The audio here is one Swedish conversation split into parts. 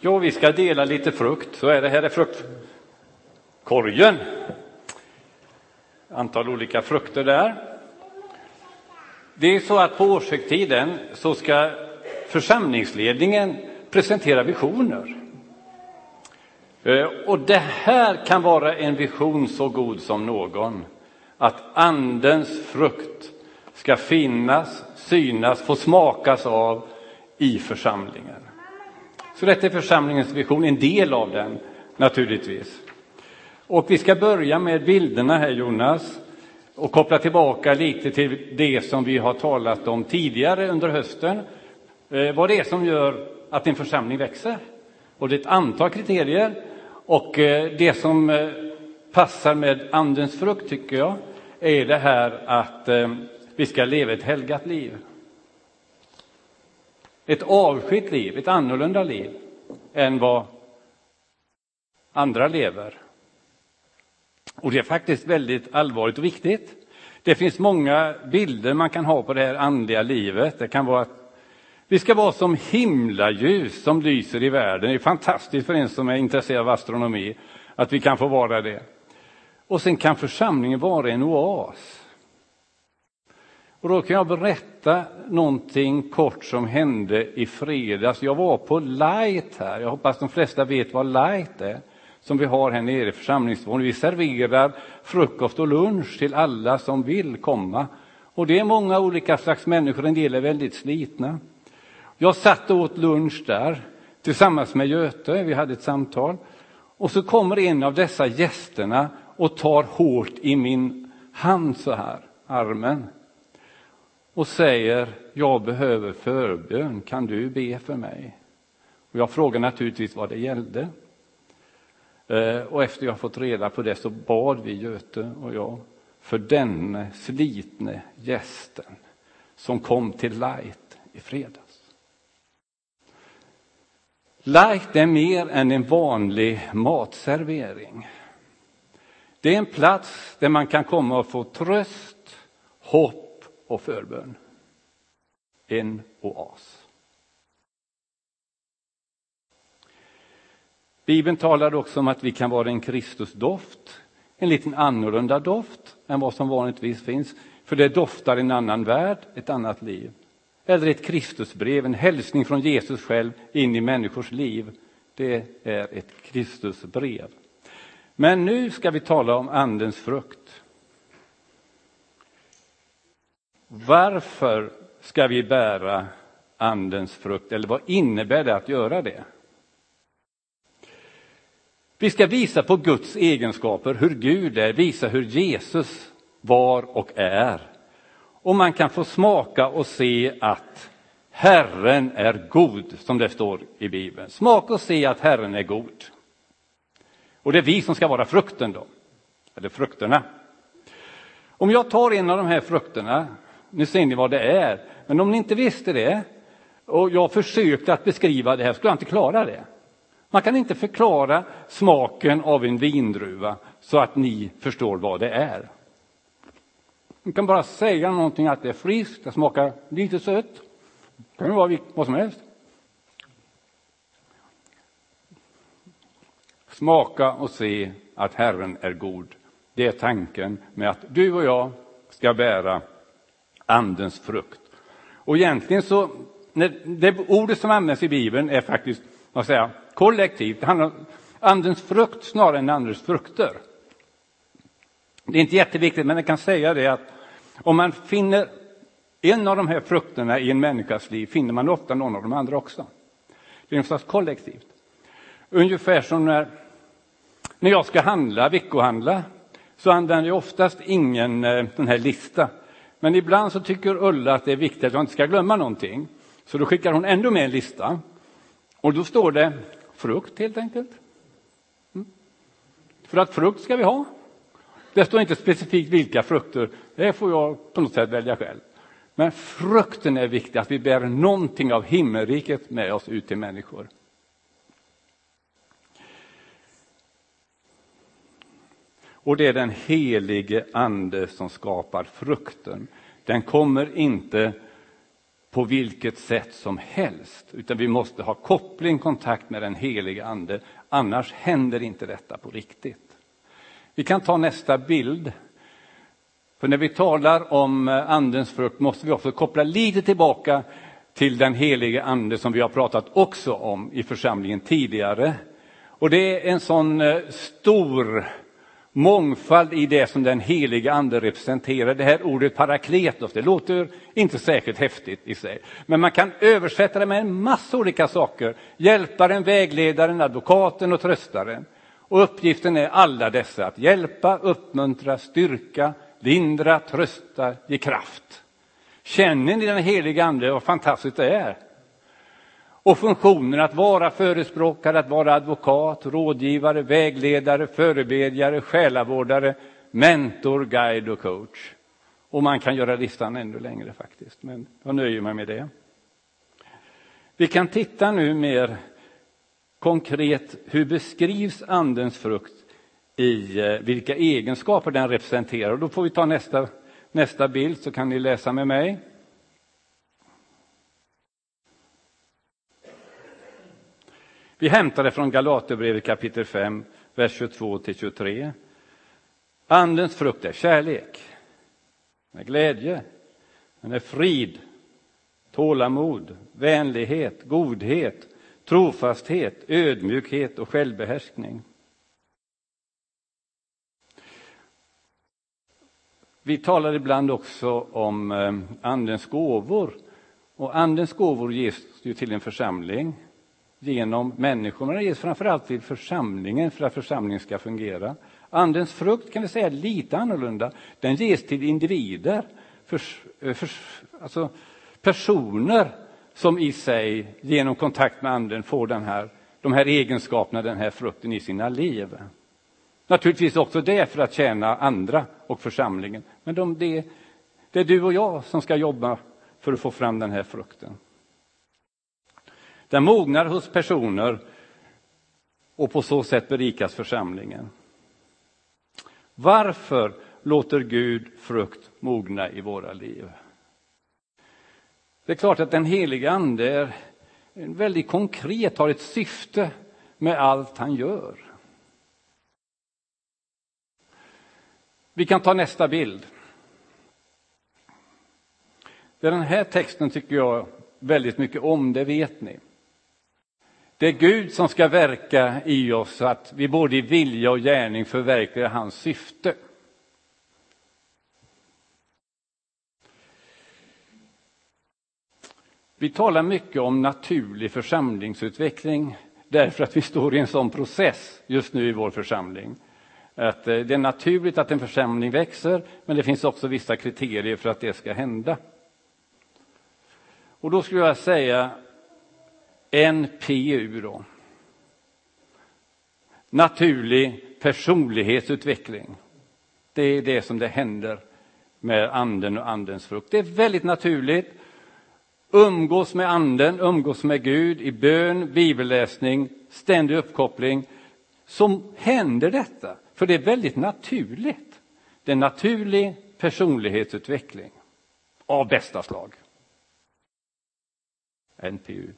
Jo, vi ska dela lite frukt. Så är det. Här är fruktkorgen. Antal olika frukter där. Det är så att på årshögtiden så ska församlingsledningen presentera visioner. Eh, och det här kan vara en vision så god som någon. Att Andens frukt ska finnas, synas, få smakas av i församlingen. Så detta är församlingens vision, en del av den naturligtvis. Och vi ska börja med bilderna här Jonas och koppla tillbaka lite till det som vi har talat om tidigare under hösten. Eh, vad det är som gör att en församling växer. Och det är ett antal kriterier. Och eh, det som eh, passar med Andens frukt, tycker jag, är det här att vi ska leva ett helgat liv. Ett avskilt liv, ett annorlunda liv än vad andra lever. Och det är faktiskt väldigt allvarligt och viktigt. Det finns många bilder man kan ha på det här andliga livet. Det kan vara att vi ska vara som himlaljus som lyser i världen. Det är fantastiskt för en som är intresserad av astronomi att vi kan få vara det. Och sen kan församlingen vara en oas. Och då kan jag berätta någonting kort som hände i fredags. Jag var på Light här. Jag hoppas de flesta vet vad Light är som vi har här nere i församlingsvåningen. Vi serverar frukost och lunch till alla som vill komma. Och det är många olika slags människor, en del är väldigt slitna. Jag satt och åt lunch där tillsammans med Göte, vi hade ett samtal. Och så kommer en av dessa gästerna och tar hårt i min hand så här, armen. Och säger, jag behöver förbön, kan du be för mig? Och jag frågar naturligtvis vad det gällde. Eh, och efter jag fått reda på det så bad vi Göte och jag för denne slitne gästen som kom till Light i fredags. Light är mer än en vanlig matservering. Det är en plats där man kan komma och få tröst, hopp och förbön. En oas. Bibeln talar också om att vi kan vara en Kristusdoft, en liten annorlunda doft än vad som vanligtvis finns, för det doftar en annan värld, ett annat liv. Eller ett Kristusbrev, en hälsning från Jesus själv in i människors liv. Det är ett Kristusbrev. Men nu ska vi tala om Andens frukt. Varför ska vi bära Andens frukt, eller vad innebär det att göra det? Vi ska visa på Guds egenskaper, hur Gud är, visa hur Jesus var och är. Och man kan få smaka och se att Herren är god, som det står i Bibeln. Smaka och se att Herren är god. Och det är vi som ska vara frukten då, eller frukterna. Om jag tar en av de här frukterna, nu ser ni vad det är, men om ni inte visste det och jag försökte att beskriva det här skulle jag inte klara det. Man kan inte förklara smaken av en vindruva så att ni förstår vad det är. Man kan bara säga någonting att det är friskt, det smakar lite sött. Det kan vara vad som helst. Smaka och se att Herren är god. Det är tanken med att du och jag ska bära Andens frukt. Och egentligen så, det ordet som används i Bibeln är faktiskt, vad säger kollektivt. Det handlar om andens frukt snarare än andens frukter. Det är inte jätteviktigt, men jag kan säga det att om man finner en av de här frukterna i en människas liv finner man ofta någon av de andra också. Det är någonstans kollektivt. Ungefär som när, när jag ska handla, veckohandla, så använder jag oftast ingen eh, den här lista. Men ibland så tycker Ulla att det är viktigt att jag inte ska glömma någonting. Så då skickar hon ändå med en lista. Och då står det frukt helt enkelt. Mm. För att frukt ska vi ha. Det står inte specifikt vilka frukter, det får jag på något sätt välja själv. Men frukten är viktig, att vi bär någonting av himmelriket med oss ut till människor. Och det är den helige ande som skapar frukten. Den kommer inte på vilket sätt som helst, utan vi måste ha koppling, kontakt med den helige Ande. Annars händer inte detta på riktigt. Vi kan ta nästa bild. För när vi talar om eh, Andens frukt måste vi också koppla lite tillbaka till den helige Ande som vi har pratat också om i församlingen tidigare. Och det är en sån eh, stor mångfald i det som den heliga ande representerar. Det här ordet parakletos, det låter inte särskilt häftigt i sig. Men man kan översätta det med en massa olika saker. Hjälparen, vägledaren, advokaten och tröstaren. Och uppgiften är alla dessa, att hjälpa, uppmuntra, styrka, lindra, trösta, ge kraft. Känner ni den heliga ande, vad fantastiskt det är? Och funktionen att vara förespråkare, att vara advokat, rådgivare, vägledare, förebedjare, själavårdare, mentor, guide och coach. Och man kan göra listan ännu längre faktiskt, men jag nöjer mig med det. Vi kan titta nu mer konkret, hur beskrivs andens frukt i eh, vilka egenskaper den representerar? Och då får vi ta nästa, nästa bild så kan ni läsa med mig. Vi hämtar det från Galaterbrevet kapitel 5, vers 22 till 23. Andens frukt är kärlek, med glädje, den är frid, tålamod, vänlighet, godhet, trofasthet, ödmjukhet och självbehärskning. Vi talar ibland också om eh, Andens gåvor. Och Andens gåvor ges ju till en församling genom människor, men den ges framförallt till församlingen för att församlingen ska fungera. Andens frukt kan vi säga lite annorlunda. Den ges till individer, för, eh, för, alltså personer som i sig genom kontakt med anden får den här, de här egenskaperna, den här frukten i sina liv. Naturligtvis också det för att tjäna andra och församlingen. Men de, det, det är du och jag som ska jobba för att få fram den här frukten. Den mognar hos personer och på så sätt berikas församlingen. Varför låter Gud frukt mogna i våra liv? Det är klart att den heliga Ande är väldigt konkret, har ett syfte med allt han gör. Vi kan ta nästa bild. Den här texten tycker jag väldigt mycket om, det vet ni. Det är Gud som ska verka i oss så att vi både i vilja och gärning förverkligar hans syfte. Vi talar mycket om naturlig församlingsutveckling därför att vi står i en sån process just nu i vår församling. Att eh, det är naturligt att en församling växer, men det finns också vissa kriterier för att det ska hända. Och då skulle jag säga NPU då. Naturlig personlighetsutveckling. Det är det som det händer med anden och andens frukt. Det är väldigt naturligt. Umgås med anden, umgås med Gud i bön, bibelläsning, ständig uppkoppling. Så händer detta, för det är väldigt naturligt. Det är naturlig personlighetsutveckling av bästa slag. NPU.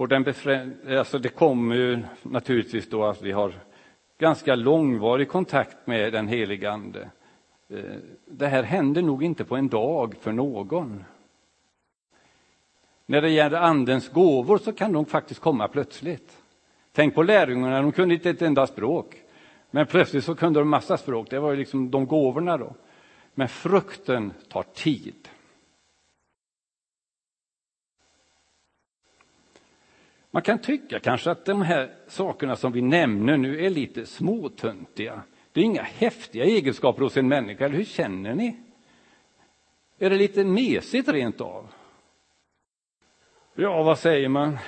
Och den alltså det kommer ju naturligtvis då att vi har ganska långvarig kontakt med den helige Ande. Eh, det här händer nog inte på en dag för någon. När det gäller Andens gåvor så kan de faktiskt komma plötsligt. Tänk på lärjungarna, de kunde inte ett enda språk. Men plötsligt så kunde de massa språk, det var ju liksom de gåvorna då. Men frukten tar tid. Man kan tycka kanske att de här sakerna som vi nämner nu är lite småtöntiga. Det är inga häftiga egenskaper hos en människa, eller hur känner ni? Är det lite mesigt rent av? Ja, vad säger man?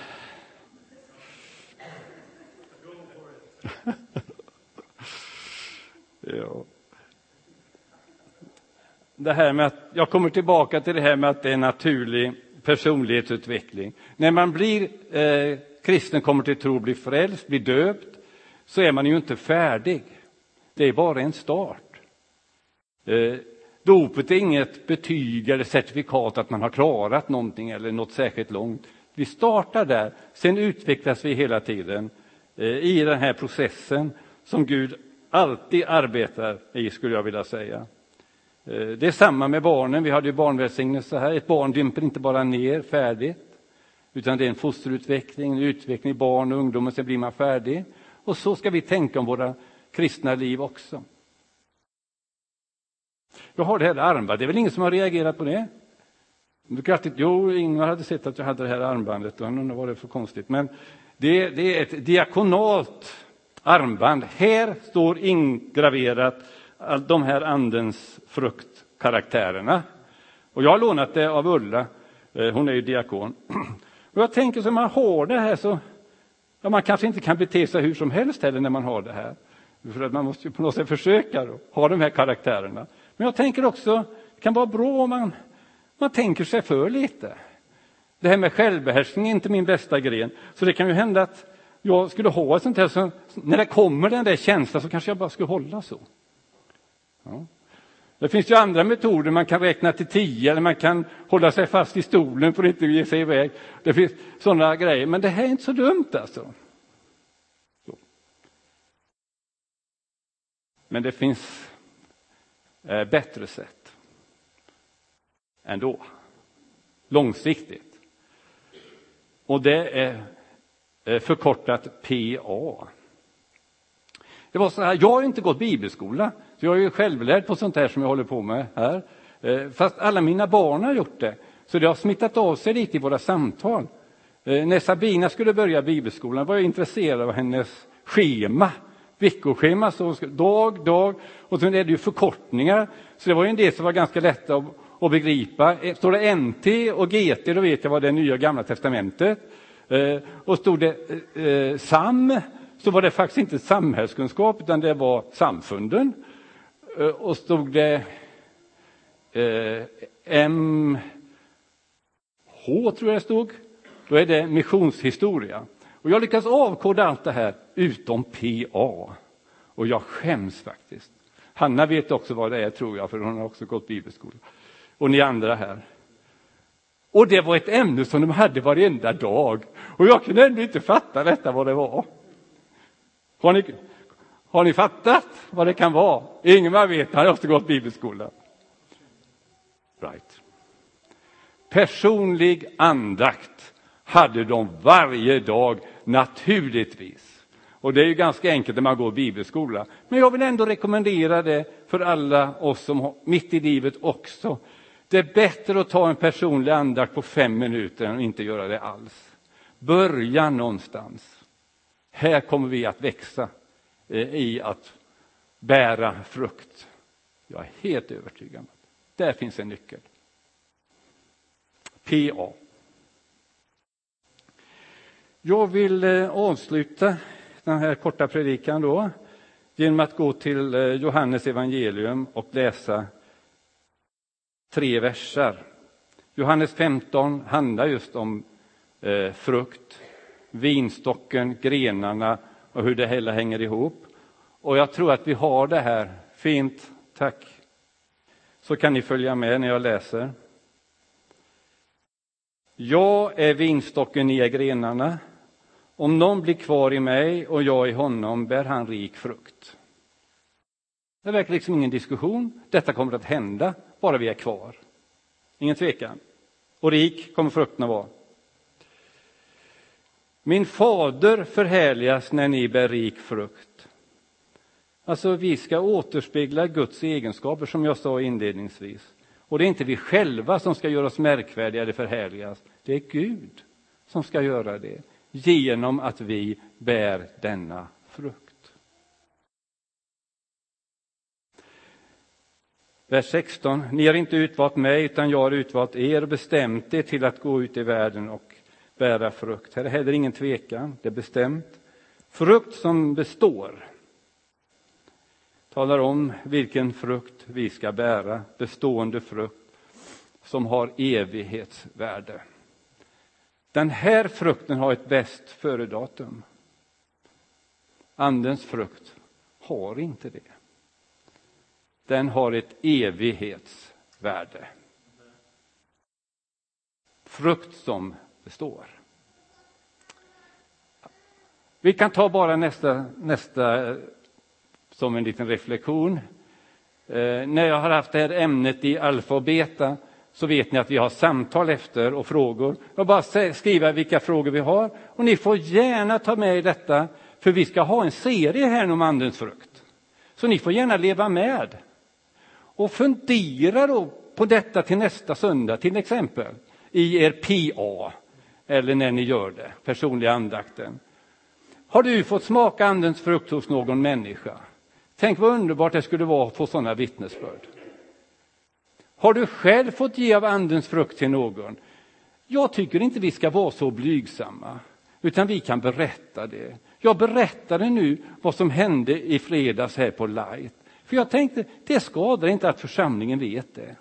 ja. Det här med att, jag kommer tillbaka till det här med att det är naturlig personlighetsutveckling. När man blir eh, kristen, kommer till tro, blir frälst, blir döpt, så är man ju inte färdig. Det är bara en start. Eh, dopet är inget betyg eller certifikat att man har klarat någonting eller något särskilt långt. Vi startar där, sen utvecklas vi hela tiden eh, i den här processen som Gud alltid arbetar i, skulle jag vilja säga. Eh, det är samma med barnen. Vi hade ju barnvälsignelse här. Ett barn dimper inte bara ner färdigt, utan det är en fosterutveckling, en utveckling i barn och ungdom, och sen blir man färdig. Och så ska vi tänka om våra kristna liv också. Jag har det här armbandet, det är väl ingen som har reagerat på det? Jo, Ingvar hade sett att jag hade det här armbandet och han undrade vad det är för konstigt. Men det, det är ett diakonalt armband. Här står ingraverat de här andens fruktkaraktärerna. Och jag har lånat det av Ulla, eh, hon är ju diakon. Och jag tänker så man har det här så, ja, man kanske inte kan bete sig hur som helst heller när man har det här. För att man måste ju på något sätt försöka då, ha de här karaktärerna. Men jag tänker också, det kan vara bra om man, man tänker sig för lite. Det här med självbehärskning är inte min bästa gren, så det kan ju hända att jag skulle ha ett sånt här, så när det kommer den där känslan så kanske jag bara skulle hålla så. Ja. Det finns ju andra metoder, man kan räkna till tio eller man kan hålla sig fast i stolen för att inte ge sig iväg. Det finns sådana grejer, men det här är inte så dumt alltså. Så. Men det finns eh, bättre sätt ändå, långsiktigt. Och det är eh, förkortat PA. Det var så här, jag har inte gått bibelskola, så jag är ju självlärd på sånt här som jag håller på med här. Eh, fast alla mina barn har gjort det, så det har smittat av sig lite i våra samtal. Eh, när Sabina skulle börja bibelskolan var jag intresserad av hennes schema, veckoschema, så dag, dag, och sen är det ju förkortningar, så det var ju en del som var ganska lätta att, att begripa. Eh, står det NT och GT, då vet jag vad det är nya gamla testamentet. Och stod det SAM, så var det faktiskt inte samhällskunskap, utan det var samfunden. Eh, och stod det eh, MH, tror jag det stod, då är det missionshistoria. Och jag lyckas avkoda allt det här utom PA. Och jag skäms faktiskt. Hanna vet också vad det är, tror jag, för hon har också gått bibelskola. Och ni andra här. Och det var ett ämne som de hade varenda dag. Och jag kunde ändå inte fatta detta vad det var. Har ni, har ni fattat vad det kan vara? Ingemar vet, han har också gått bibelskola. Right. Personlig andakt hade de varje dag, naturligtvis. Och det är ju ganska enkelt när man går bibelskola. Men jag vill ändå rekommendera det för alla oss som har, mitt i livet också. Det är bättre att ta en personlig andakt på fem minuter än att inte göra det alls. Börja någonstans. Här kommer vi att växa eh, i att bära frukt. Jag är helt övertygad om det. Där finns en nyckel. PA. Jag vill eh, avsluta den här korta predikan då genom att gå till eh, Johannes evangelium och läsa tre versar. Johannes 15 handlar just om frukt vinstocken, grenarna och hur det hela hänger ihop. Och jag tror att vi har det här. Fint, tack. Så kan ni följa med när jag läser. Jag är vinstocken, ni är grenarna. Om någon blir kvar i mig och jag i honom bär han rik frukt. Det verkar liksom ingen diskussion. Detta kommer att hända, bara vi är kvar. Ingen tvekan. Och rik kommer frukten att vara. Min fader förhärligas när ni bär rik frukt. Alltså, vi ska återspegla Guds egenskaper, som jag sa inledningsvis. Och det är inte vi själva som ska göra oss märkvärdiga eller förhärligas. Det är Gud som ska göra det, genom att vi bär denna frukt. Vers 16. Ni har inte utvalt mig, utan jag har utvalt er och bestämt er till att gå ut i världen och bära frukt. Här är heller ingen tvekan, det är bestämt. Frukt som består talar om vilken frukt vi ska bära, bestående frukt som har evighetsvärde. Den här frukten har ett bäst före-datum. Andens frukt har inte det. den har ett evighetsvärde. Frukt som består. Vi kan ta bara nästa, nästa som en liten reflektion. Eh, när jag har haft det här ämnet i alfa och beta så vet ni att vi har samtal efter och frågor. Jag bara skriva vilka frågor vi har och ni får gärna ta med detta för vi ska ha en serie här om andens frukt. Så ni får gärna leva med. Och fundera då på detta till nästa söndag till exempel i er PA eller när ni gör det, personliga andakten. Har du fått smaka andens frukt hos någon människa? Tänk vad underbart det skulle vara att få sådana vittnesbörd. Har du själv fått ge av andens frukt till någon? Jag tycker inte vi ska vara så blygsamma, utan vi kan berätta det. Jag berättade nu vad som hände i fredags här på Light. För jag tänkte, det skadar inte att församlingen vet det.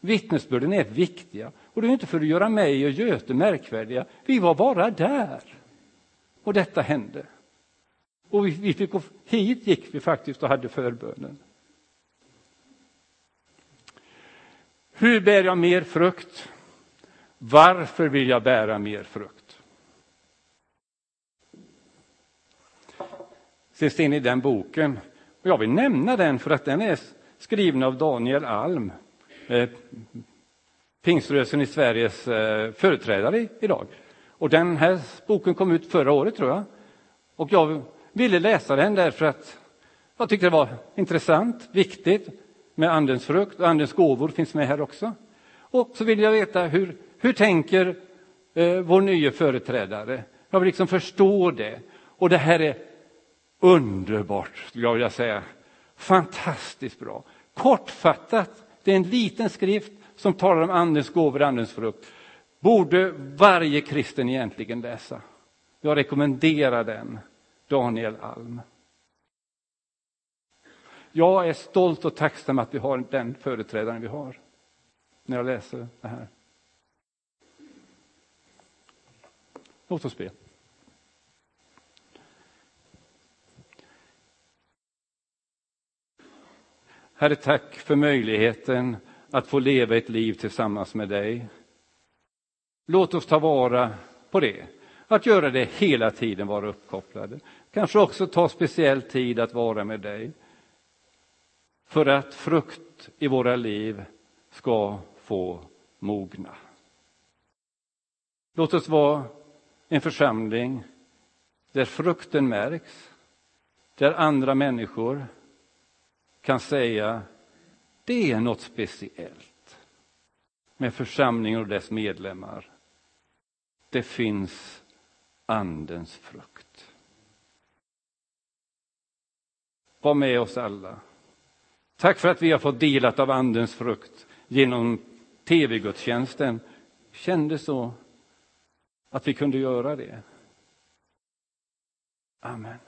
Vittnesbörden är viktiga och det är inte för att göra mig och Göte märkvärdiga. Vi var bara där. Och detta hände. Och vi, vi fick gå, hit gick vi faktiskt och hade förbönen. Hur bär jag mer frukt? Varför vill jag bära mer frukt? Så ser ni den boken. Och jag vill nämna den för att den är skriven av Daniel Alm, eh, pingströrelsen i Sveriges eh, företrädare idag. Och den här boken kom ut förra året tror jag. Och jag ville läsa den därför att jag tyckte det var intressant, viktigt med andens frukt och andens gåvor finns med här också. Och så vill jag veta hur, hur tänker eh, vår nya företrädare? Jag vill liksom förstå det. Och det här är underbart, skulle jag vilja säga. Fantastiskt bra. Kortfattat, det är en liten skrift som talar om andens gåvor och andens frukt. Borde varje kristen egentligen läsa. Jag rekommenderar den, Daniel Alm. Jag är stolt och tacksam att vi har den företrädaren vi har när jag läser det här. Låt oss be. Herre, tack för möjligheten att få leva ett liv tillsammans med dig. Låt oss ta vara på det. Att göra det hela tiden, vara uppkopplade. Kanske också ta speciell tid att vara med dig. För att frukt i våra liv ska få mogna. Låt oss vara en församling där frukten märks, där andra människor kan säga det är något speciellt med församlingen och dess medlemmar. Det finns Andens frukt. Var med oss alla. Tack för att vi har fått delat av Andens frukt genom tv-gudstjänsten. Kände så att vi kunde göra det. Amen.